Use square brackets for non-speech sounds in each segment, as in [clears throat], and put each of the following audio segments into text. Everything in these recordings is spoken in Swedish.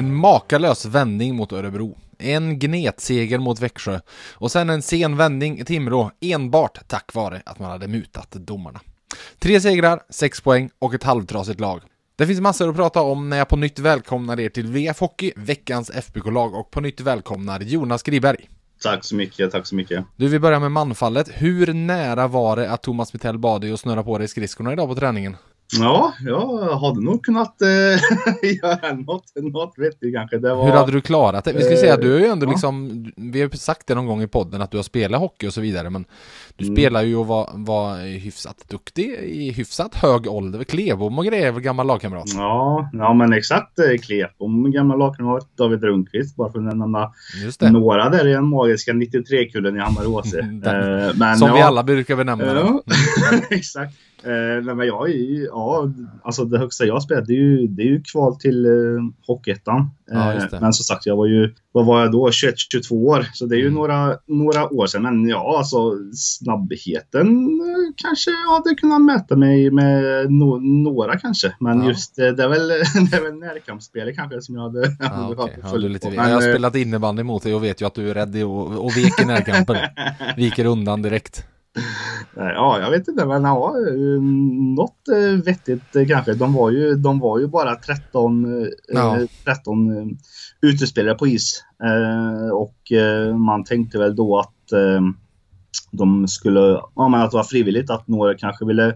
En makalös vändning mot Örebro. En gnetseger mot Växjö. Och sen en sen vändning i Timrå enbart tack vare att man hade mutat domarna. Tre segrar, sex poäng och ett halvtrasigt lag. Det finns massor att prata om när jag på nytt välkomnar er till VF Hockey, veckans FBK-lag och på nytt välkomnar Jonas Griberg. Tack så mycket, tack så mycket. Du, vi börjar med manfallet. Hur nära var det att Thomas Mittell bad dig att snurra på dig skridskorna idag på träningen? Ja, jag hade nog kunnat äh, [laughs] göra något, något vettigt kanske. Var, Hur hade du klarat det? Vi ska säga, du har ju ändå ja. liksom, vi har sagt det någon gång i podden att du har spelat hockey och så vidare, men du Mm. spelar ju och var, var hyfsat duktig i hyfsat hög ålder. Klebom och grejer, gammal lagkamrat. Ja, ja, men exakt. eh, Klepom, gamla lagkamrat David Rundqvist, bara för att nämna några där i den magiska 93-kullen i Hammaråse. [laughs] Den- Eh, men Som ja, vi alla brukar benämna det. Ja, [laughs] exakt. Eh, nej, men jag är ja, alltså det högsta jag spelat det är ju, det är ju kval till eh, Hockeyettan. Ja. Eh, men som sagt, jag var ju, vad var jag då, 21-22 år. Så det är ju Mm. några, några år sedan. Men ja, alltså snabbheten eh, kanske jag hade kunnat mäta mig med no, några kanske. Men Ja. just eh, det är väl, [laughs] det är väl närkampsspelet kanske som jag hade, Ja, hade varit ja, lite, jag har eh, spelat innebandy mot dig och vet ju att du är rädd och, och vek i närkampen. [laughs] Viker undan direkt. Ja, jag vet inte, men ja, eh, något eh, vettigt eh, kanske. De var ju, de var ju bara 13, eh, Ja. 13 eh, utespelare på is. Och man tänkte väl då att de skulle, ja men att det var frivilligt, att några kanske ville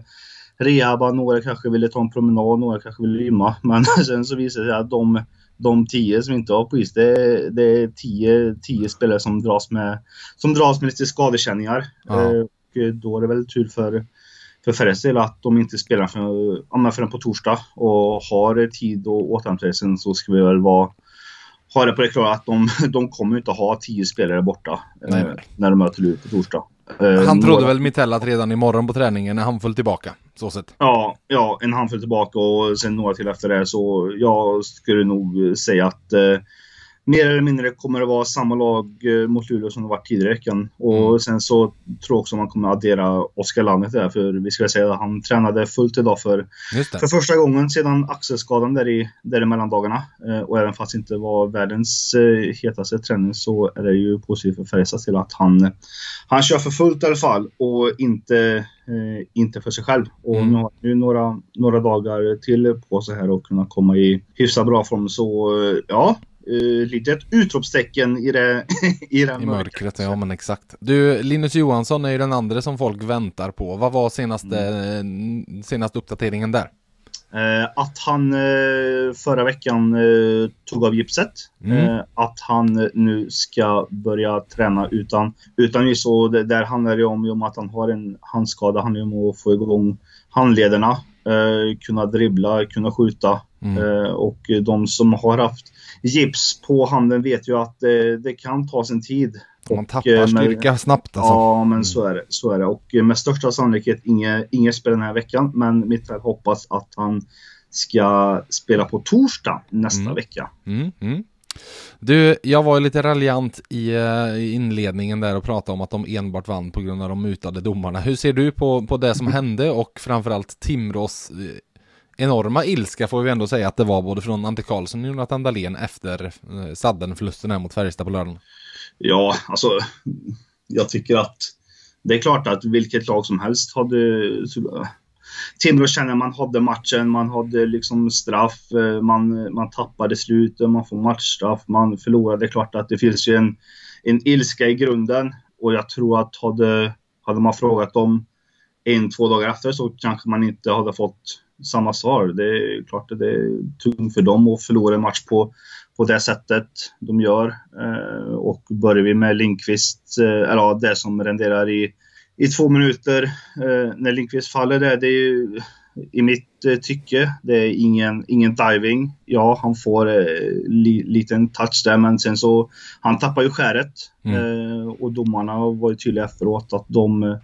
rehabba, några kanske ville ta en promenad, några kanske ville gymma. [laughs] Men [laughs] sen så visade det sig att de, de tio som inte var på is, det, det är tio, tio spelare som dras med, som dras med lite skadekänningar. Ja. Eh, då är det väl tur för, för Ferres del att de inte spelar för, förrän på torsdag och har tid att återhämta sig så ska vi väl vara ha det på det klara att de, [laughs] de kommer inte ha tio spelare borta eh, Nej, nej. när de möter Luleå på torsdag. Eh, Han trodde några- väl Mitell att redan imorgon på träningen är han full tillbaka. Så sett. Ja, ja, en handfull tillbaka och sen några till efter det. Så jag skulle nog säga att eh, mer eller mindre kommer det vara samma lag eh, mot Luleå som det varit tidigare i veckan. Och Mm. sen så tror jag också man kommer addera Oskar Lannet där. För vi ska säga att han tränade fullt idag för, för första gången sedan axelskadan där i, där i mellandagarna. Eh, och även fast det inte var världens eh, hetaste träning så är det ju positivt för Färjestad till att han, han kör för fullt i alla fall och inte, eh, inte för sig själv. Och Mm. nu har ju några, några dagar till på sig här och kunna komma i hyfsat bra form. Så ja, eh, litet utropstecken i det, [laughs] i det I mörkret, ja men exakt. Du, Linus Johansson är ju den andra som folk väntar på. Vad var senaste, Mm. senaste uppdateringen där? Eh, att han eh, förra veckan eh, tog av gipset. Mm. Eh, att han eh, nu ska börja träna utan, utan gipс. Och det, där handlar det om, om att han har en handskada. Det handlar om att få igång handlederna. Eh, kunna dribbla, kunna skjuta. Mm. Eh, och de som har haft gips på handen vet ju att eh, det kan ta sin tid. Man Och, tappar eh, men- styrka snabbt alltså. Ja, men Mm. så är det. Så är det. Och eh, med största sannolikhet inget, inget spel den här veckan. Men Mitell hoppas att han ska spela på torsdag nästa Mm. vecka. Mm, mm. Du, jag var ju lite raljant i, eh, i inledningen där och pratade om att de enbart vann på grund av de mutade domarna. Hur ser du på, på det som hände och framförallt Timrås eh, enorma ilska får vi ändå säga att det var både från Ante Karlsson och Jonathan Dahlén efter eh, saddenförlusten här mot Färjestad på lördagen. Ja, alltså. Jag tycker att det är klart att vilket lag som helst hade... Timrå känner man hade matchen, man hade liksom straff, eh, man, man tappade slutet, man får matchstraff, man förlorade. Det är klart att det finns ju en, en ilska i grunden och jag tror att hade, hade man frågat dem en, två dagar efter så kanske man inte hade fått samma svar. Det är klart att det är tungt för dem att förlora en match på, på det sättet de gör. Eh, och börjar vi med Linkvist, eh, eller ja, det som renderar i, i två minuter eh, när Linkvist faller där, det är ju i mitt tycke. Det är ingen, ingen diving. Ja, han får li, liten touch där, men sen så han tappar ju skäret. Mm. Och domarna var ju tydliga efteråt att de,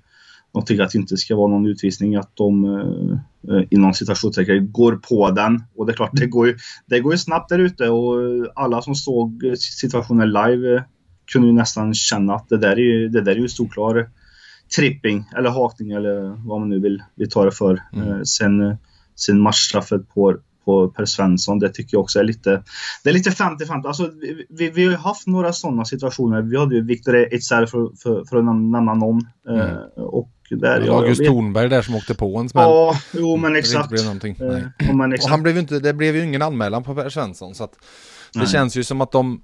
de tycker att det inte ska vara någon utvisning, att de eh, eh inom citationstecken går på den. Och det är klart, det går ju, det går ju snabbt där ute och alla som såg situationen live kunde ju nästan känna att det där är ju, det där är ju solklar tripping eller hakning eller vad man nu vill, vill ta det för. Mm. Eh, sen, sen matchstraffet på, på Per Svensson, det tycker jag också är lite Det är lite 50-50. Alltså, vi, vi har haft några sådana situationer. Vi hade ju Viktor Ejdsell för, för, för att nämna någon. Eh, mm. och där, ja, August Thornberg där som åkte på en smäll. Ja, jo men exakt. Det blev eh, men exakt. Och han blev inte, det blev ju ingen anmälan på Per Svensson så att det Nej. känns ju som att de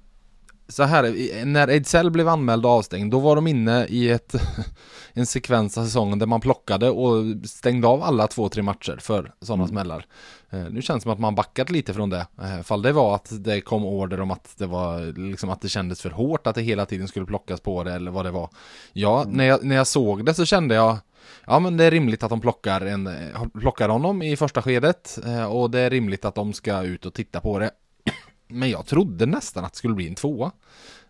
så här, när Ejdsell blev anmäld och avstängd, då var de inne i ett, [laughs] en sekvens av säsongen där man plockade och stängde av alla två, tre matcher för sådana mm. smällar. Eh, nu känns det som att man backat lite från det. Eh, fall det var att det kom order om att det var liksom att det kändes för hårt, att det hela tiden skulle plockas på det eller vad det var. Ja, mm. när, jag, när jag såg det så kände jag Ja men det är rimligt att de plockar, en, plockar honom i första skedet eh, och det är rimligt att de ska ut och titta på det. Men jag trodde nästan att det skulle bli en tvåa.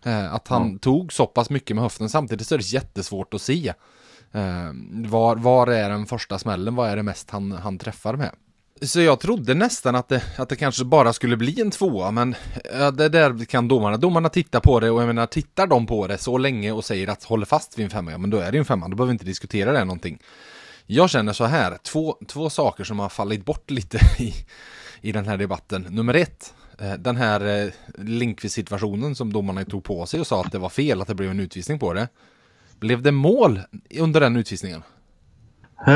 Eh, att han mm. tog så pass mycket med höften samtidigt så är det jättesvårt att se. Eh, var, var är den första smällen? Vad är det mest han, han träffar med? Så jag trodde nästan att det, att det kanske bara skulle bli en tvåa, men ja, det där kan domarna. Domarna tittar på det och jag menar, tittar de på det så länge och säger att håller fast vid en femma, ja men då är det en femma, då behöver vi inte diskutera det någonting. Jag känner så här, två, två saker som har fallit bort lite [laughs] i, i den här debatten. Nummer ett, Eh, den här eh, Linkvist-situationen som domarna tog på sig och sa att det var fel, att det blev en utvisning på det. Blev det mål under den utvisningen? Uh,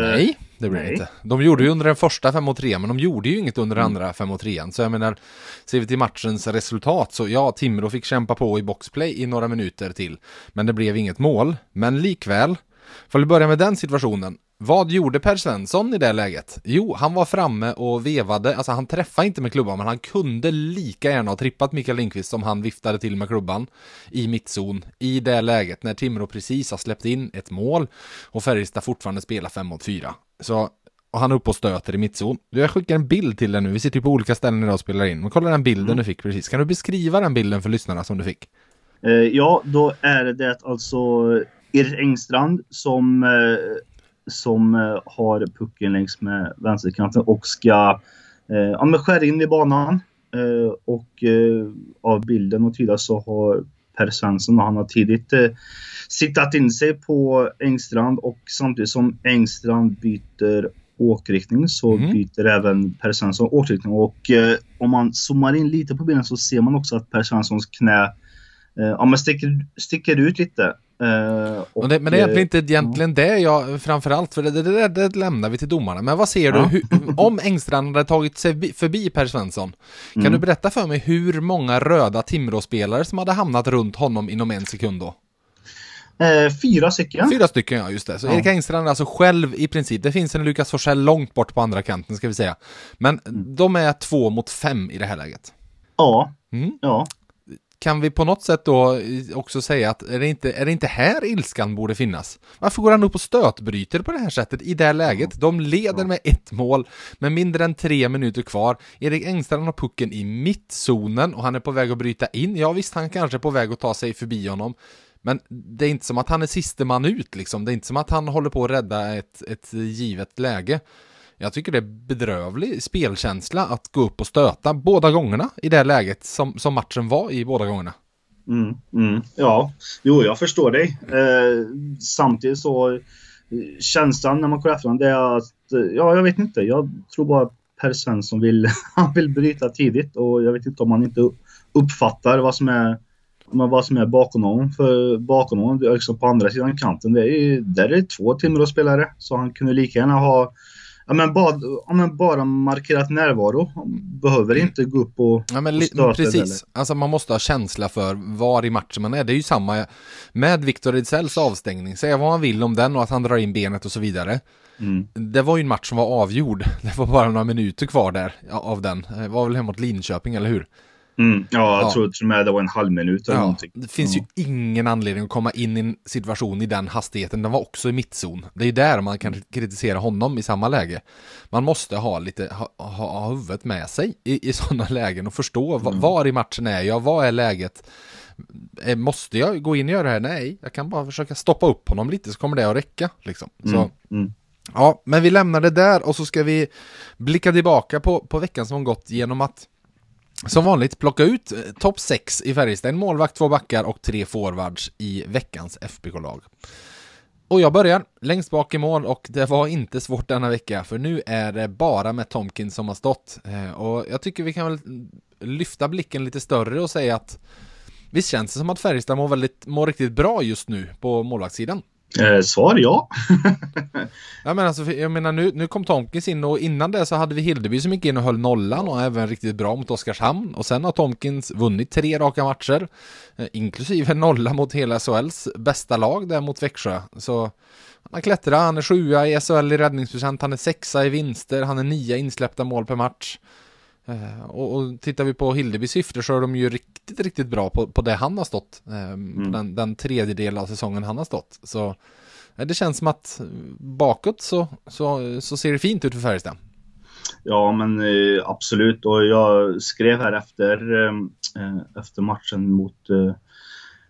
nej, det blev det inte. De gjorde ju under den första 5 mot 3 men de gjorde ju inget under den mm. andra 5 mot 3 Så jag menar, ser vi till matchens resultat så ja, Timrå fick kämpa på i boxplay i några minuter till. Men det blev inget mål. Men likväl, för att börja med den situationen, vad gjorde Per Svensson i det läget? Jo, han var framme och vevade, alltså han träffade inte med klubban, men han kunde lika gärna ha trippat Mikael Lindqvist som han viftade till med klubban i mittzon i det läget när Timrå precis har släppt in ett mål och Färjestad fortfarande spelar 5 mot 4. Så och han är uppe och stöter i mittzon. Jag skickar en bild till dig nu, vi sitter ju på olika ställen idag och spelar in. Men kolla den bilden mm. du fick precis. Kan du beskriva den bilden för lyssnarna som du fick? Uh, ja, då är det alltså Erik Engstrand som uh som eh, har pucken längs med vänsterkanten och ska eh, ja, skära in i banan. Eh, och av bilden och tyda så har Per Svensson han har tidigt eh, siktat in sig på Engstrand och samtidigt som Engstrand byter åkriktning så mm. byter även Per Svensson åkriktning. Och eh, om man zoomar in lite på bilden så ser man också att Per Svenssons knä eh, ja, sticker, sticker ut lite. Uh, och, men det är egentligen inte egentligen det jag framförallt, för det, det, det, lämnar vi till domarna. Men vad ser du, hur, om Engstrand hade tagit sig förbi Per Svensson, kan mm. du berätta för mig hur många röda Timrå-spelare som hade hamnat runt honom inom en sekund då? Uh, fyra stycken. Fyra stycken, ja just det. Så ja. Erik Engstrand är alltså själv i princip, det finns en Lukas Forsell långt bort på andra kanten ska vi säga. Men mm. de är två mot fem i det här läget. Ja, mm. ja kan vi på något sätt då också säga att är det inte, är det inte här ilskan borde finnas? Varför går han upp och stötbryter på det här sättet i det här läget? De leder med ett mål med mindre än tre minuter kvar. Erik Engstrand har pucken i mittzonen och han är på väg att bryta in. Ja visst, han kanske är på väg att ta sig förbi honom. Men det är inte som att han är siste man ut liksom. Det är inte som att han håller på att rädda ett, ett givet läge. Jag tycker det är bedrövlig spelkänsla att gå upp och stöta båda gångerna i det läget som, som matchen var i båda gångerna. Mm, mm, ja, jo jag förstår dig. Eh, samtidigt så eh, känslan när man kollar efter det är att, eh, ja jag vet inte, jag tror bara Per Svensson vill, [laughs] han vill bryta tidigt och jag vet inte om han inte uppfattar vad som är vad som är bakom honom. För bakom honom, liksom på andra sidan kanten, det är, där är det två Timrå-spelare. Så han kunde lika gärna ha ja, men bara, ja, men bara markerat närvaro. Behöver inte gå upp och, ja, men och Precis, eller. alltså man måste ha känsla för var i matchen man är. Det är ju samma med Victor Edsells avstängning. Säga vad man vill om den och att han drar in benet och så vidare. Mm. Det var ju en match som var avgjord. [laughs] Det var bara några minuter kvar där av den. Det var väl hemåt Linköping, eller hur? Mm, ja, jag Ja. tror till och med det var en halv minut eller Ja, någonting. det finns Ja. ju ingen anledning att komma in i en situation i den hastigheten. Den var också i mittzon. Det är där man kan kritisera honom i samma läge. Man måste ha lite, ha, ha, ha huvudet med sig i, i sådana [laughs] lägen och förstå va- var i matchen är jag, vad är läget? Eh, Måste jag gå in och göra det här? Nej, jag kan bara försöka stoppa upp honom lite så kommer det att räcka. Liksom. Så, Mm, mm. Ja, men vi lämnar det där och så ska vi blicka tillbaka på, på veckan som gått genom att som vanligt plocka ut eh, topp 6 i Färjestad. En målvakt, två backar och tre forwards i veckans FBK-lag. Och jag börjar längst bak i mål och det var inte svårt denna vecka för nu är det bara med Tomkins som har stått. Eh, och jag tycker vi kan väl lyfta blicken lite större och säga att visst känns det som att Färjestad mår, väldigt, mår riktigt bra just nu på målvaktssidan? Eh, svar ja. Ja, men alltså, jag menar nu, nu kom Tomkins in och innan det så hade vi Hildeby som gick in och höll nollan och även riktigt bra mot Oskarshamn. Och sen har Tomkins vunnit tre raka matcher eh, inklusive nolla mot hela SHLs bästa lag där mot Växjö. Så han klättrar, han är sjua i SHL i räddningsprocent, han är sexa i vinster, han är nia insläppta mål per match och, och tittar vi på Hildebys siffror så är de ju riktigt, riktigt bra på, på det han har stått. Eh, På den, den tredjedel av säsongen han har stått. Så eh, det känns som att eh, bakåt så, så, så ser det fint ut för Färjestad. Ja, men eh, absolut. Och jag skrev här efter, eh, efter matchen mot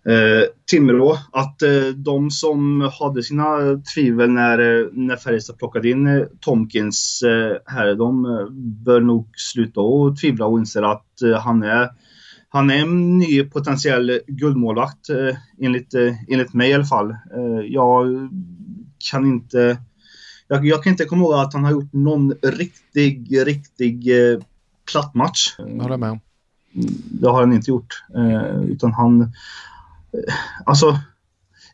eh, Timrå att eh, de som hade sina tvivel när, eh, när Färjestad plockade in eh, Tomkins eh, här, de eh, bör nog sluta och tvivla och inse att han är han är en ny potentiell guldmålvakt enligt, enligt mig i alla fall. Jag kan inte jag, jag kan inte komma ihåg att han har gjort någon riktig, riktig platt match. Jag håller med om. Det har han inte gjort. Eh, utan han... Eh, alltså,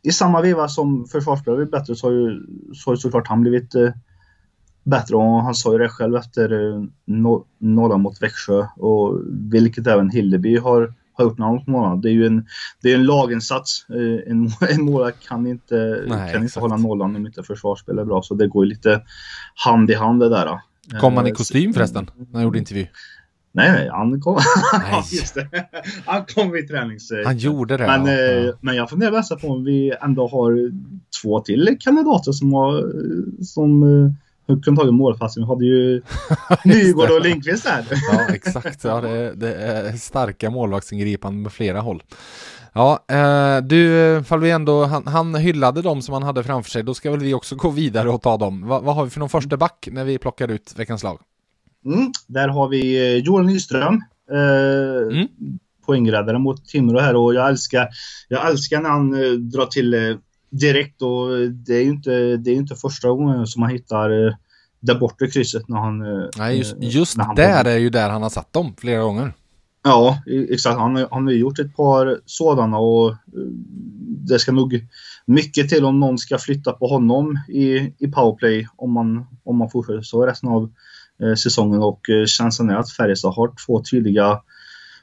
i samma veva som försvarsspelare blivit bättre så har ju, så har ju såklart han blivit eh, bättre. Och han sa ju det själv efter eh, no, nollan mot Växjö. Och vilket även Hildeby har, har gjort när han månad. Det är ju en, det är en laginsats. Eh, en, en målvakt kan inte, Nej, kan inte hålla nollan om inte försvarsspel är bra. Så det går ju lite hand i hand det där. Kom han i Eh, kostym förresten? När han gjorde intervju? Nej, nej, han kom. [laughs] Nej. Just det. Han kom vid tränings... Han gjorde det. Men, ja. eh, men jag funderar mest på om vi ändå har två till kandidater som har som eh, kunde tagit målplatsen. Vi hade ju [laughs] Nygård och Lindqvist där. Ja, exakt. Ja, det, det är starka målvaktsingripanden med flera håll. Ja, eh, du, fall vi ändå, han, han hyllade dem som han hade framför sig, då ska väl vi också gå vidare och ta dem. Va, vad har vi för någon första back när vi plockar ut veckans lag? Mm, där har vi eh, Joel Nyström. Eh, Mm. Poängräddare mot Timrå här och jag älskar, jag älskar när han eh, drar till eh, direkt och det är ju inte, det är inte första gången som man hittar eh, där borta krysset när han... eh, Nej, just, eh, just han där är ju där han har satt dem flera gånger. Ja, exakt. Han, han har gjort ett par sådana och det ska nog mycket till om någon ska flytta på honom i, i powerplay om man, om man fortsätter så resten av säsongen. Och eh, känslan är att Färjestad har två tydliga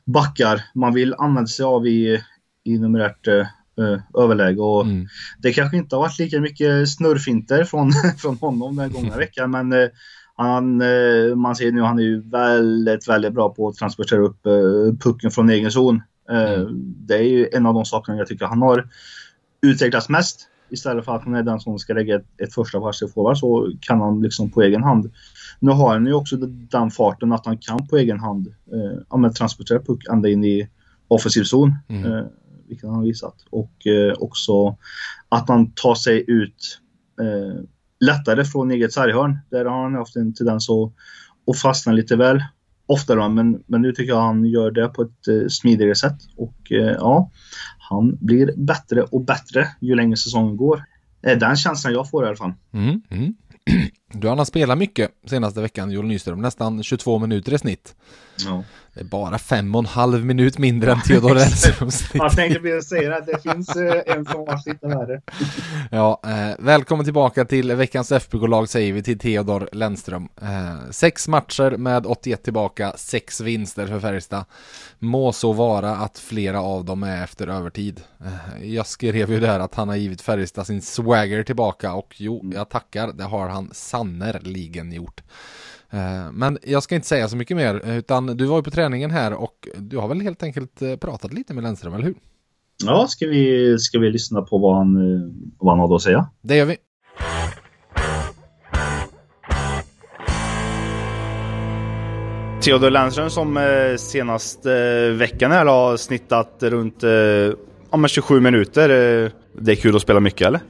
backar man vill använda sig av i, i numerärt eh, eh, överläge. Och Mm. det kanske inte har varit lika mycket snurrfinter från, [laughs] från honom den gångna [laughs] veckan men eh, han, eh, man ser nu han är ju väldigt, väldigt bra på att transportera upp eh, pucken från egen zon. Eh, Det är ju en av de sakerna jag tycker han har utvecklats mest. Istället för att han är den som ska lägga ett, ett första pass till forward så kan han liksom på egen hand. Nu har han ju också den farten att han kan på egen hand eh, transportera puck ända in i offensiv zon. Mm. Eh, vilket han har visat. Och eh, också att han tar sig ut eh, lättare från eget sarghörn. Där har han haft en tendens att, att fastna lite väl oftare. Men, men nu tycker jag han gör det på ett eh, smidigare sätt. Och eh, ja, han blir bättre och bättre ju längre säsongen går. Eh, Den känslan jag får i alla fall. Mm. Mm. [clears throat] Du har spelat mycket senaste veckan, Joel Nyström, nästan 22 minuter i snitt. Ja. Det är bara fem och en halv minut mindre än Theodor [laughs] snitt. Jag tänkte säga det, det finns eh, en som har lite värre. Ja, eh, välkommen tillbaka till veckans FBK-lag säger vi till Theodor Lennström. Eh, sex matcher med 81 tillbaka, sex vinster för Färjestad. Må så vara att flera av dem är efter övertid. Eh, jag skrev ju där att han har givit Färjestad sin swagger tillbaka och jo, jag tackar, det har han sannerligen gjort. Eh, men jag ska inte säga så mycket mer, utan du var ju på träningen här och du har väl helt enkelt eh, pratat lite med Lennström, eller hur? Ja, ska vi, ska vi lyssna på vad han, eh, vad han har att säga? Det gör vi. Theodor Lennström som senaste veckan här har snittat runt ja, 27 minuter. Det är kul att spela mycket eller?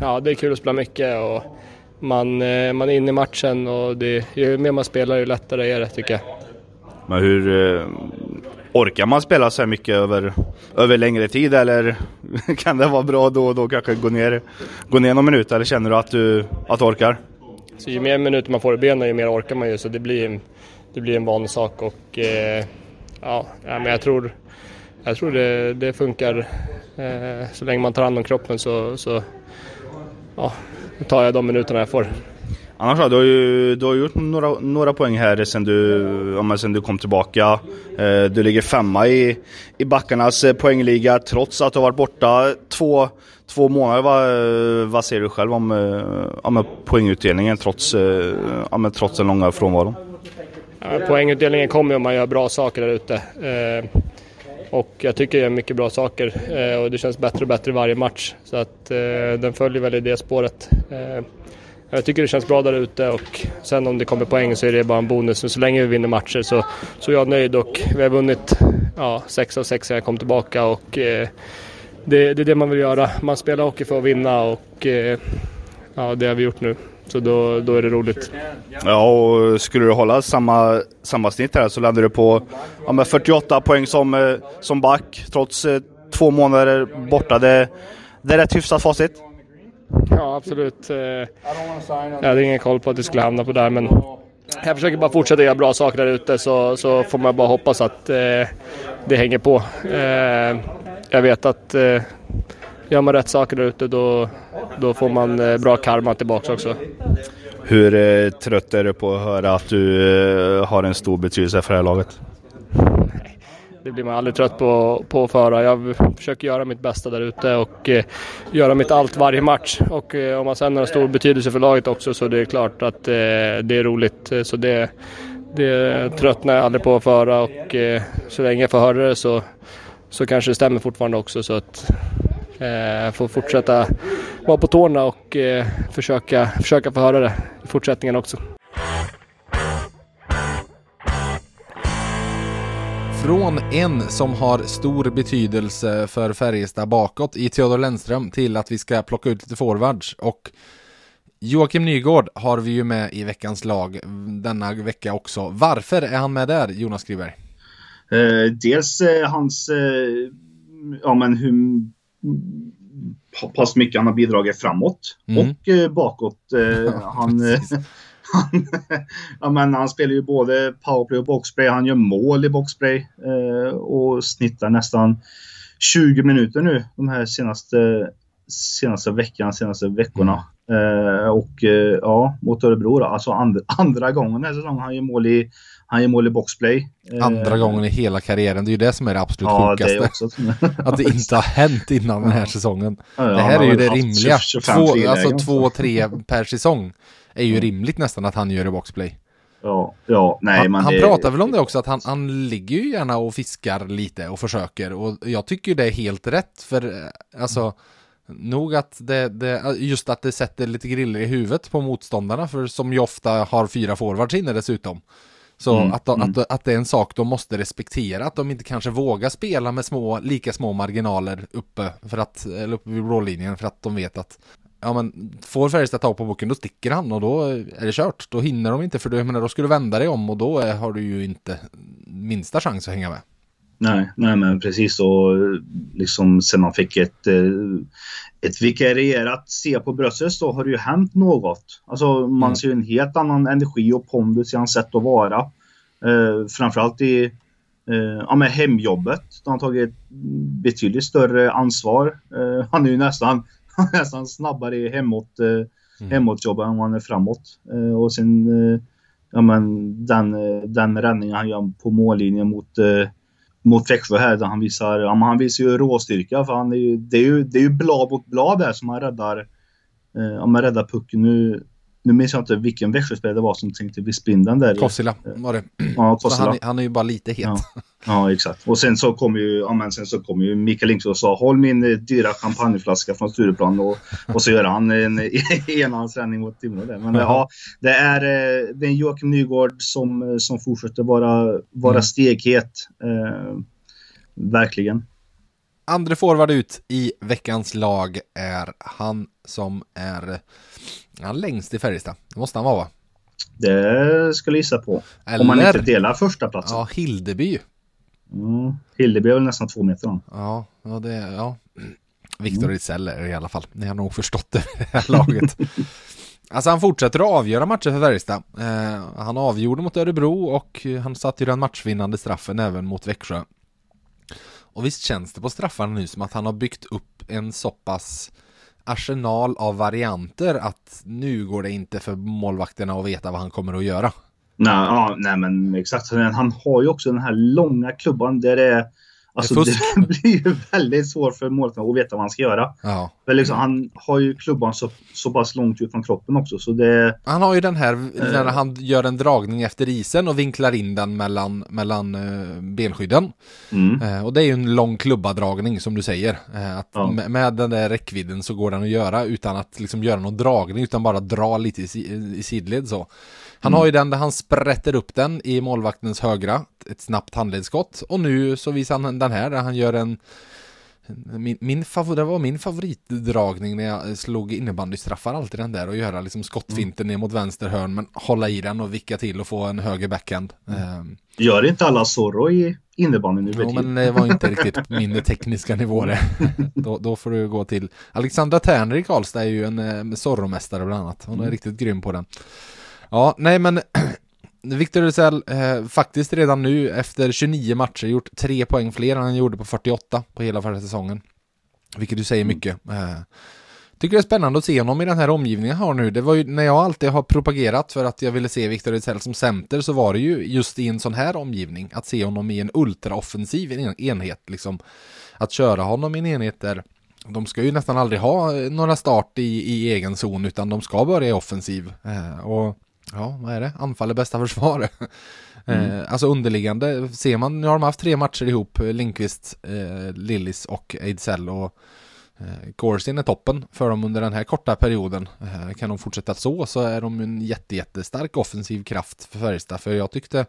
Ja, det är kul att spela mycket och man, eh, man är inne i matchen och det, ju mer man spelar ju lättare är det tycker jag. Men hur eh, orkar man spela så här mycket över, över längre tid eller [laughs] kan det vara bra då och då kanske gå ner, gå ner någon minut eller känner du att du, att du orkar? Så ju mer minuter man får i benen ju mer orkar man ju så det blir, det blir en vanlig sak och eh, ja, men jag tror, jag tror det, det funkar eh, så länge man tar hand om kroppen så, så ja, tar jag de minuterna jag får. Annars då, du har ju du har gjort några, några poäng här sen du, ja, sen du kom tillbaka. Eh, du ligger femma i, i backarnas eh, poängliga trots att du har varit borta två, två månader. Vad, vad säger du själv om eh, ja, poängutdelningen trots, ja, trots den långa frånvaron? Ja, poängutdelningen kommer om man gör bra saker där ute. Och jag tycker jag gör mycket bra saker eh, och det känns bättre och bättre varje match. Så att eh, den följer väl i det spåret. Eh, jag tycker det känns bra där ute och sen om det kommer poäng så är det bara en bonus. Men så länge vi vinner matcher så, så är jag nöjd och vi har vunnit ja, sex av sex sen jag kom tillbaka och eh, det, det, är det man vill göra. Man spelar hockey för att vinna och eh, ja, det har vi gjort nu. Så då, då är det roligt. Ja, och skulle du hålla samma, samma snitt här så landar du på ja, 48 poäng som, eh, som back trots eh, två månader borta. Det, det är rätt hyfsat facit. Ja, absolut. Eh, jag hade ingen koll på att det skulle hamna på där, men jag försöker bara fortsätta göra bra saker där ute så, så får man bara hoppas att eh, det hänger på. Eh, jag vet att eh, gör man rätt saker där ute då, då får man eh, bra karma tillbaka också. Hur eh, trött är du på att höra att du eh, har en stor betydelse för det här laget? Det blir man aldrig trött på, på att föra. Jag försöker göra mitt bästa där ute och eh, göra mitt allt varje match. Och eh, om man sen har stor betydelse för laget också så det är klart att eh, det är roligt. Så det, det tröttnar jag aldrig på att föra och så länge jag får höra det så, så kanske det stämmer fortfarande också. Så att eh, får fortsätta vara på tårna och eh, försöka, försöka få höra det i fortsättningen också. Från en som har stor betydelse för Färjestad bakåt i Theodor Lennström till att vi ska plocka ut lite forwards och Joakim Nygård har vi ju med i veckans lag denna vecka också. Varför är han med där, Jonas Skriberg? Eh, dels eh, hans, eh, ja men hur pass mycket han har bidragit framåt mm. och eh, bakåt. Eh, [laughs] han, [laughs] han, ja, men han spelar ju både powerplay och boxplay. Han gör mål i boxplay eh, och snittar nästan 20 minuter nu de här senaste, senaste veckan, senaste veckorna. Mm. och ja, mot Örebro då. Alltså and, andra gången den här säsongen. Han gör mål i han gör mål i boxplay. Andra eh, gången i hela karriären, det är ju det som är det absolut ja, sjukaste. Det också... [laughs] att det inte har hänt innan den här säsongen. Ja, det här är ju det rimliga. Två, alltså två, tre per säsong är ju rimligt nästan att han gör i boxplay. Ja, ja, nej, han, han det... pratar väl om det också, att han, han ligger ju gärna och fiskar lite och försöker. Och jag tycker det är helt rätt, för eh, alltså Nog att det, det, just att det sätter lite griller i huvudet på motståndarna, för som ju ofta har fyra forwards inne dessutom. Så mm, att, de, mm. att, att det är en sak de måste respektera, att de inte kanske vågar spela med små, lika små marginaler uppe, för att, eller uppe vid blålinjen för att de vet att Ja men får Färjestad tag på boken då sticker han och då är det kört. Då hinner de inte för då, menar, då ska du vända dig om och då är, har du ju inte minsta chans att hänga med. Nej, nej men precis så liksom sen man fick ett, eh, ett vikarierat C på bröstet så har det ju hänt något. Alltså man mm. ser ju en helt annan energi och pondus i hans sätt att vara. Eh, framförallt i eh, ja, med hemjobbet. Han har tagit betydligt större ansvar. Eh, han är ju nästan, [laughs] nästan snabbare i hemåt, eh, mm. hemåtjobb än han är framåt. Eh, och sen eh, ja, men den, den räddningen han gör på mållinjen mot mot Växjö här där han visar, ja, han visar ju råstyrka för han är ju, det är ju, det är ju blad mot blad där som han räddar, eh, om man räddar pucken. Nu, nu minns jag inte vilken Växjöspelare det var som tänkte vid spindeln där. Kossila var det. [clears throat] Ja, Kossila. han, han är ju bara lite het. Ja. Ja, exakt. Och sen så kom ju, ja, men sen så kom ju Mikael Lindqvist och sa håll min eh, dyra champagneflaska från Stureplan och, och så gör han en [laughs] enhandsräddning mot Timrå där. Men ja, det är, eh, det är en Joakim Nygård som, eh, som fortsätter vara, vara Mm. steghet. Eh, verkligen. Andra forward ut i veckans lag är han som är han längst i Färjestad. Det måste han vara va? Det skulle jag gissa på. Eller, Om man inte delar första platsen. ja, Hildeby. Mm. Hildeby är väl nästan två meter lång. Ja, ja det ja. Viktor Rizell är det i alla fall. Ni har nog förstått det i det här [laughs] laget. Alltså han fortsätter att avgöra matcher för Färjestad. Eh, han avgjorde mot Örebro och han satte ju den matchvinnande straffen även mot Växjö. Och visst känns det på straffarna nu som att han har byggt upp en så pass arsenal av varianter att nu går det inte för målvakterna att veta vad han kommer att göra. Nej, ja, nej men exakt. Han har ju också den här långa klubban där det är... Alltså Det det, [laughs] blir ju väldigt svårt för målvakten att veta vad han ska göra. Ja. För liksom, han har ju klubban så, så pass långt ut från kroppen också så det... Han har ju den här när han gör en dragning efter isen och vinklar in den mellan, mellan eh, benskydden. Mm, Eh, och det är ju en lång klubbadragning som du säger. Eh, att Ja. med, med den där räckvidden så går den att göra utan att liksom göra någon dragning utan bara dra lite i, i sidled så. Han Mm. har ju den där han sprätter upp den i målvaktens högra, ett snabbt handledsskott. Och nu så visar han den här där han gör en min, min favor, det var min favoritdragning när jag slog innebandystraffar alltid den där och göra liksom skottfinten ner mot vänster hörn men hålla i den och vicka till och få en höger backhand. Ehm, Gör inte alla Zorro i innebandy nu Jo, men det var inte riktigt [laughs] min tekniska nivå det. [laughs] då, då får du gå till Alexandra Tärner i Karlstad är ju en eh, Zorro-mästare bland annat. Hon är riktigt grym på den. Ja, nej men [clears throat] Victor Rysell eh, faktiskt redan nu efter 29 matcher gjort tre poäng fler än han gjorde på 48 på hela förra säsongen. Vilket du säger mycket. Eh, tycker det är spännande att se honom i den här omgivningen jag har nu. Det var ju när jag alltid har propagerat för att jag ville se Victor Rysell som center så var det ju just i en sån här omgivning. Att se honom i en ultraoffensiv en- enhet liksom. Att köra honom i en enhet där de ska ju nästan aldrig ha eh, några start i, i egen zon utan de ska börja i offensiv. Eh, och ja, vad är det? Anfall är bästa försvar. [laughs] Eh, alltså underliggande, ser man, nu har de haft tre matcher ihop, eh, Lindqvist, eh, Lillis och Ejdsell och eh, Corsin är toppen för dem under den här korta perioden. Eh, kan de fortsätta så så är de en jätte, jättestark offensiv kraft för Färjestad. För jag tyckte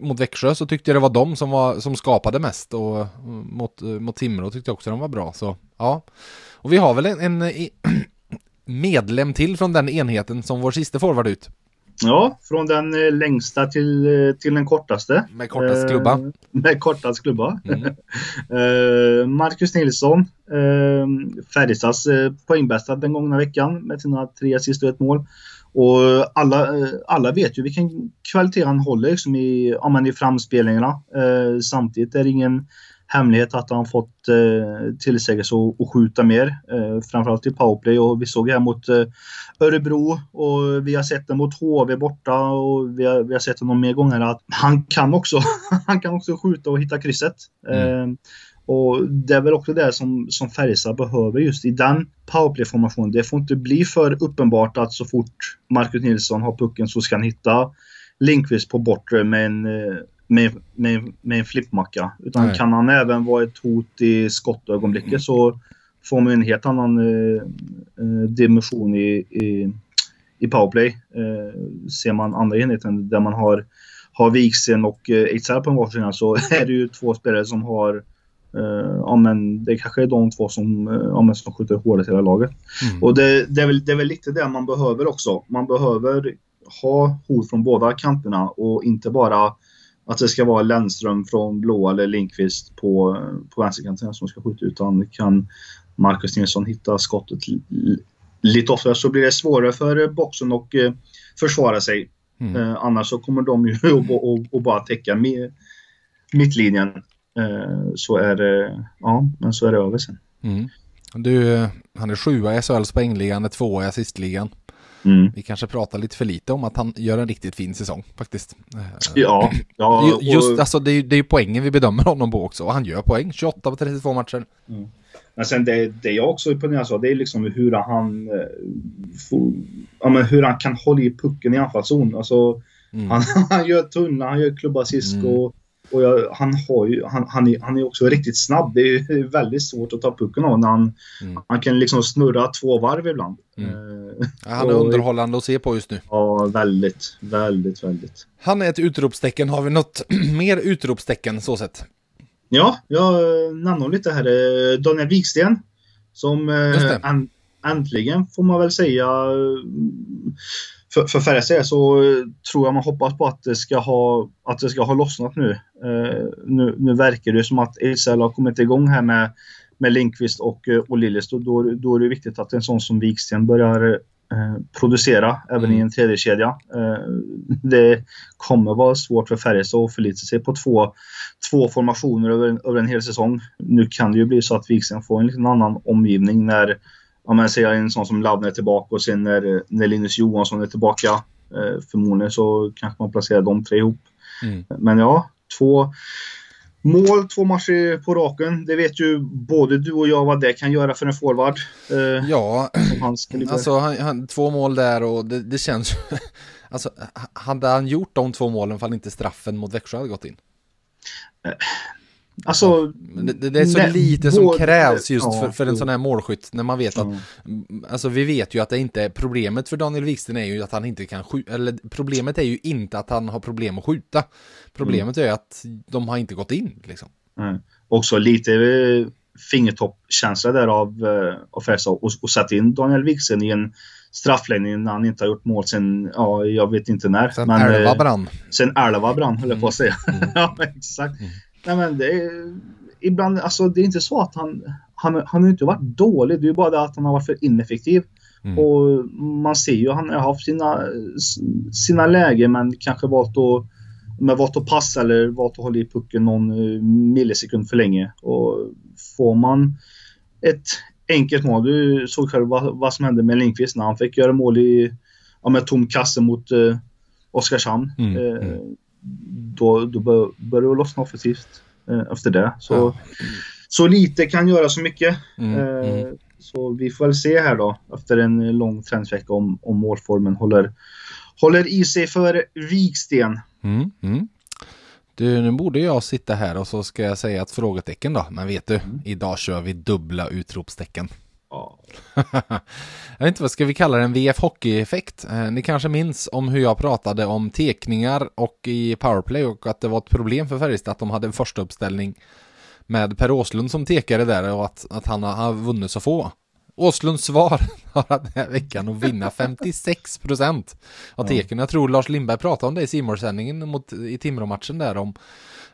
mot Växjö så tyckte jag det var de som, var, som skapade mest och eh, mot, eh, mot Timrå tyckte jag också de var bra. Så ja, och vi har väl en, en [clears throat] medlem till från den enheten som vår sista forward ut Ja, från den eh, längsta till, eh, till den kortaste. med kortast klubba. Eh, med kortast klubba. Mm. [laughs] Eh, Marcus Nilsson, eh, Färjestads eh, poängbästa den gångna veckan med sina tre assist och ett mål. Och alla, eh, alla vet ju vilken kvalitet han håller liksom i, ja, i framspelningarna. Samtidigt är det ingen hemlighet att han fått eh, tillsägelse att skjuta mer. Eh, framförallt i powerplay och vi såg här mot eh, Örebro och vi har sett den mot HV borta och vi har, vi har sett honom mer gånger att han kan också, [laughs] han kan också skjuta och hitta krysset. Mm. Eh, och det är väl också det som, som Färjestad behöver just i den powerplay-formationen. Det får inte bli för uppenbart att så fort Marcus Nilsson har pucken så ska han hitta Linkvist på bortre med en, eh, med, med, med en flippmacka. Utan Nej. kan han även vara ett hot i skottögonblicket så får man en helt annan eh, eh, dimension i, i, i powerplay. Eh, ser man andra enheten där man har, har Wiksen och eh, på en varsin så [laughs] är det ju två spelare som har eh, ja, men det kanske är de två som, eh, ja, men som skjuter hårdast i hela laget. Mm. Och det, det, är väl, det är väl lite det man behöver också. Man behöver ha hot från båda kanterna och inte bara att det ska vara Lennström från blå eller Linkvist på, på vänsterkanten som ska skjuta utan kan Marcus Nilsson hitta skottet li- li- lite oftare så blir det svårare för boxen att eh, försvara sig. Mm. Eh, annars så kommer de ju [laughs] att, bara täcka mi- mittlinjen. Eh, så är det, ja, men så är det över sen. Mm. Du, han är sjua i SHLs poängligan, tvåa i assistligan. Mm. Vi kanske pratar lite för lite om att han gör en riktigt fin säsong faktiskt. Ja, ja och... Just, alltså, det, är, det är ju poängen vi bedömer honom på också. Och han gör poäng, 28 på 32 matcher. Mm. Men sen det, det jag också imponeras av, det är liksom hur han, eh, får, ja, men hur han kan hålla i pucken i anfallszon. Alltså, mm. han, [laughs] han gör tunnlar, han gör klubbassist mm. och och jag, han, har ju, han, han, är, han är också riktigt snabb. Det är [laughs] väldigt svårt att ta pucken av när han, mm. han kan liksom snurra två varv ibland. Mm. Eh, ja, han är och, underhållande att se på just nu. Ja, väldigt, väldigt, väldigt. Han är ett utropstecken. Har vi något [clears throat] mer utropstecken så sett? Ja, jag nämnde lite här. Eh, Daniel Wiksten. Som eh, äntligen får man väl säga för, för Färjestad så tror jag man hoppas på att det ska ha, att det ska ha lossnat nu. Uh, nu, nu verkar det som att Ejdsell har kommit igång här med, med Linkvist och, eh, och Lillis. Då, då, då är det viktigt att en sån som Viksten börjar uh, producera även mm. i en tredje kedja. Uh, det kommer vara svårt för Färjestad att förlita sig på två, två formationer över en, över en hel säsong. Nu kan det ju bli så att Viksten får en liten annan omgivning när om man säger en sån som Lavne är tillbaka och sen när, när Linus Johansson är tillbaka eh, förmodligen så kanske man placerar de tre ihop. Mm. Men ja, två mål, två matcher på raken. Det vet ju både du och jag vad det kan göra för en forward. Eh, ja, alltså han, han, två mål där och det, det känns [laughs] Alltså, hade han gjort de två målen fall inte straffen mot Växjö hade gått in? Eh, Alltså, det, det, är så nej, lite som både, krävs just ja, för, för en sån här målskytt när man vet att mm. Alltså vi vet ju att det inte är problemet för Daniel Wiksten är ju att han inte kan skjuta Eller problemet är ju inte att han har problem att skjuta Problemet mm. är att de har inte gått in liksom mm. Också lite eh, fingertoppkänsla där av, uh, av Färjestad och, och satt in Daniel Wiksten i en straffläggning när han inte har gjort mål sen, ja jag vet inte när. Sen men, Elva eh, brann. Sen Elva brann höll jag på att säga. [laughs] Mm. ja exakt. Mm. Nej men det är, ibland, alltså det är inte så att han, han, han har inte varit dålig. Det är bara det att han har varit för ineffektiv. Mm. Och man ser ju att han har haft sina, sina lägen men kanske valt att, med valt att passa eller valt att hålla i pucken någon eh, millisekund för länge. Och får man ett enkelt mål, du såg själv vad, vad som hände med Lindqvist när han fick göra mål i ja, med tom kasse mot eh, Oskarshamn. Mm. Eh, mm då, då bör, börjar det lossna offensivt eh, efter det. Så, ja. så lite kan göra så mycket. Mm, eh, mm. Så vi får väl se här då efter en lång träningsvecka om, om målformen håller, håller i sig för Viksten. Mm, mm. Du, nu borde jag sitta här och så ska jag säga ett frågetecken då. Men vet du, mm. idag kör vi dubbla utropstecken. [laughs] jag vet inte vad ska vi kalla det, en VF Hockey-effekt. Eh, ni kanske minns om hur jag pratade om tekningar och i powerplay och att det var ett problem för Färjestad att de hade en första uppställning med Per Åslund som tekare där och att, att han har vunnit så få. Åslunds svar [laughs] har den här veckan att vinna 56 procent av teken. Jag tror Lars Lindberg pratade om det i Simor-sändningen i Timrå-matchen där om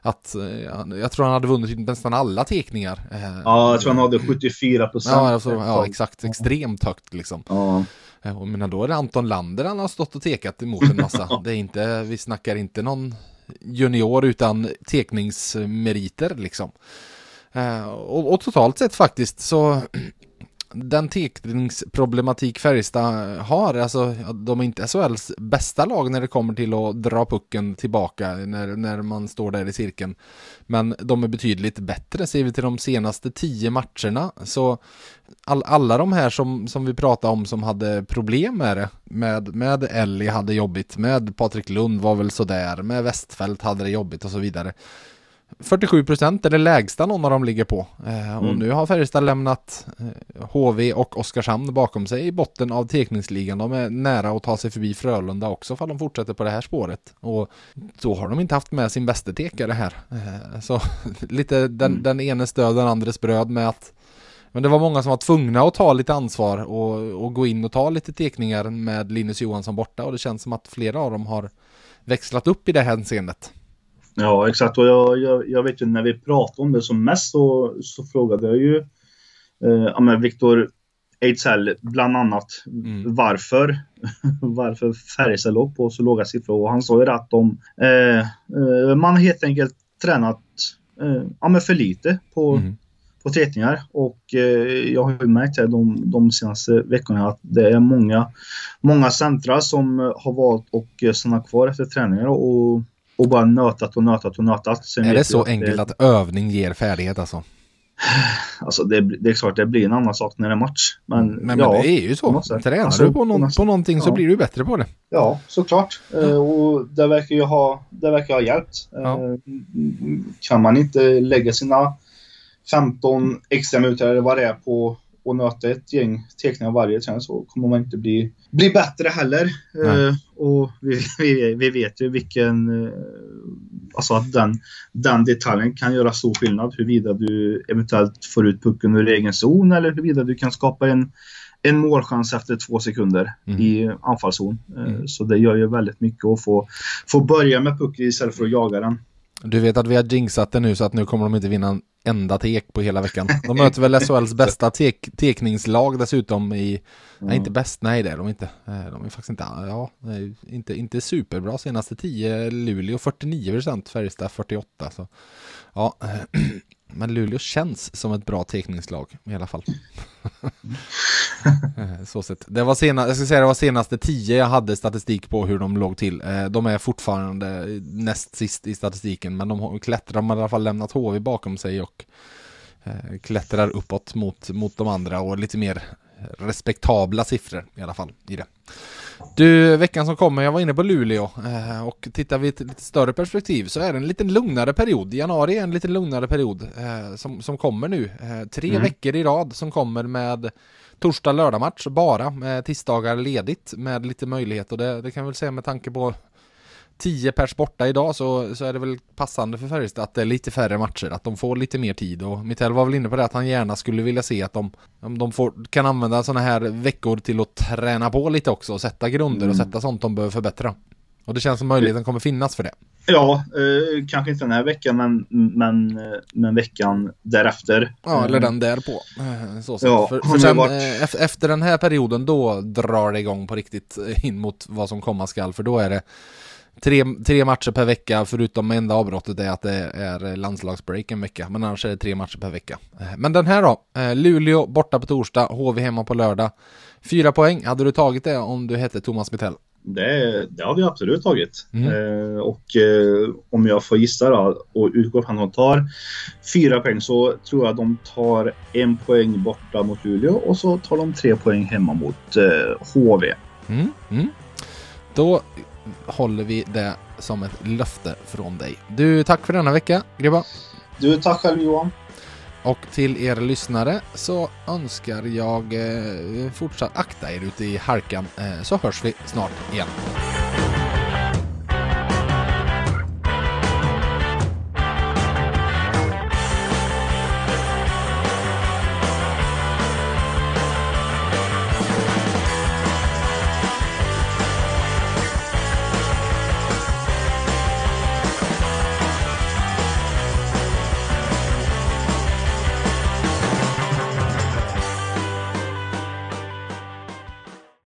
att eh, jag tror han hade vunnit nästan alla tekningar. Eh, ja, jag tror han hade 74 procent. Ja, alltså, ja, exakt. Extremt högt liksom. Ja. Eh, men då är det Anton Lander han har stått och tekat emot en massa. [laughs] det är inte, vi snackar inte någon junior utan tekningsmeriter liksom. Och, och, totalt sett faktiskt så den tekningsproblematik Färjestad har, alltså de är inte SHLs bästa lag när det kommer till att dra pucken tillbaka när, när man står där i cirkeln. Men de är betydligt bättre, ser vi till de senaste tio matcherna. Så all, alla de här som, som vi pratade om som hade problem med det, med, med Ellie hade jobbigt, med Patrik Lund var väl sådär, med Westfält hade det jobbigt och så vidare. 47 procent är det lägsta någon av dem ligger på. Eh, och mm. nu har Färjestad lämnat HV eh, och Oskarshamn bakom sig i botten av tekningsligan. De är nära att ta sig förbi Frölunda också för de fortsätter på det här spåret. Och då har de inte haft med sin bästa tekare här. Eh, så [laughs] lite den, mm. den enes död, den andres bröd med att men det var många som var tvungna att ta lite ansvar och, och gå in och ta lite tekningar med Linus Johansson borta och det känns som att flera av dem har växlat upp i det hänseendet. Ja, exakt. Och jag, jag, jag, vet ju när vi pratade om det som mest så, så frågade jag ju eh, ja, Viktor Ejdsell bland annat mm. varför, [laughs] varför Färjestad låg på så låga siffror. Och han sa ju att de, eh, eh, man helt enkelt tränat eh, ja, för lite på, mm. på teckningar och eh, jag har ju märkt här de, de senaste veckorna att det är många, många centra som har valt att stanna kvar efter träningar och, och bara nötat och nötat och nötat. Sen är det så enkelt att övning ger färdighet alltså? Alltså det, det, är klart det blir en annan sak när det är match. Men, men, ja, men det är ju så. Tränar alltså, du på, någon, på någonting ja. så blir du bättre på det. Ja, såklart. Ja. Uh, och det verkar ju ha, det verkar ha hjälpt. Ja. Uh, kan man inte lägga sina 15 extra minuter eller vad det är på och nöta ett gäng teckningar varje träning så kommer man inte bli, bli bättre heller. Uh, och vi, vi, vi, vet ju vilken, uh, alltså att den, den detaljen kan göra stor skillnad huruvida du eventuellt får ut pucken ur egen zon eller huruvida du kan skapa en, en målchans efter två sekunder mm. i anfallszon. Uh, mm. Så det gör ju väldigt mycket att få, få börja med pucken istället för att jaga den. Du vet att vi har jinxat det nu så att nu kommer de inte vinna en enda tek på hela veckan. De möter väl SHLs bästa tek tekningslag dessutom i, mm. nej inte bäst, nej det är de inte. De är faktiskt inte, ja, inte, inte superbra senaste 10, Luleå 49%, Färjestad 48. Så, ja, [clears throat] Men Luleå känns som ett bra teckningslag i alla fall. [laughs] Eh, så sett. Det var sena, jag ska säga det var senaste tio jag hade statistik på hur de låg till. Eh, de är fortfarande näst sist i statistiken men de klättrar, de har i alla fall lämnat HV bakom sig och eh, klättrar uppåt mot, mot de andra och lite mer respektabla siffror i alla fall i det. Du, veckan som kommer, jag var inne på Luleå eh, och tittar vi i ett lite större perspektiv så är det en lite lugnare period. Januari är en lite lugnare period eh, som, som kommer nu. Eh, tre mm. veckor i rad som kommer med torsdag, lördag match bara, med tisdagar ledigt med lite möjlighet och det, det kan väl säga med tanke på 10 pers borta idag så, så är det väl passande för Färjestad att det är lite färre matcher, att de får lite mer tid och Mittell var väl inne på det att han gärna skulle vilja se att de, om de får, kan använda sådana här veckor till att träna på lite också och sätta grunder mm. och sätta sånt de behöver förbättra. Och det känns som möjligheten kommer finnas för det. Ja, eh, kanske inte den här veckan men, men, men veckan därefter. Ja, eller den därpå. Eh, så ja, för, för sen, varit... Eh, efter den här perioden då drar det igång på riktigt in mot vad som komma skall. För då är det Tre, tre matcher per vecka, förutom enda avbrottet är att det är landslagsbreak en vecka. Men annars är det tre matcher per vecka. Eh, men den här då, eh, Luleå borta på torsdag, HV hemma på lördag. Fyra poäng, hade du tagit det om du hette Thomas Mittell? Det, det har vi absolut tagit. Mm. Eh, och eh, om jag får gissa då och utgå från att de tar fyra poäng så tror jag de tar en poäng borta mot Luleå och så tar de tre poäng hemma mot eh, HV. Mm. Mm. Då håller vi det som ett löfte från dig. Du, tack för denna vecka, Gribba. Du, tack själv Johan. Och till er lyssnare så önskar jag eh, fortsatt akta er ute i halkan eh, så hörs vi snart igen.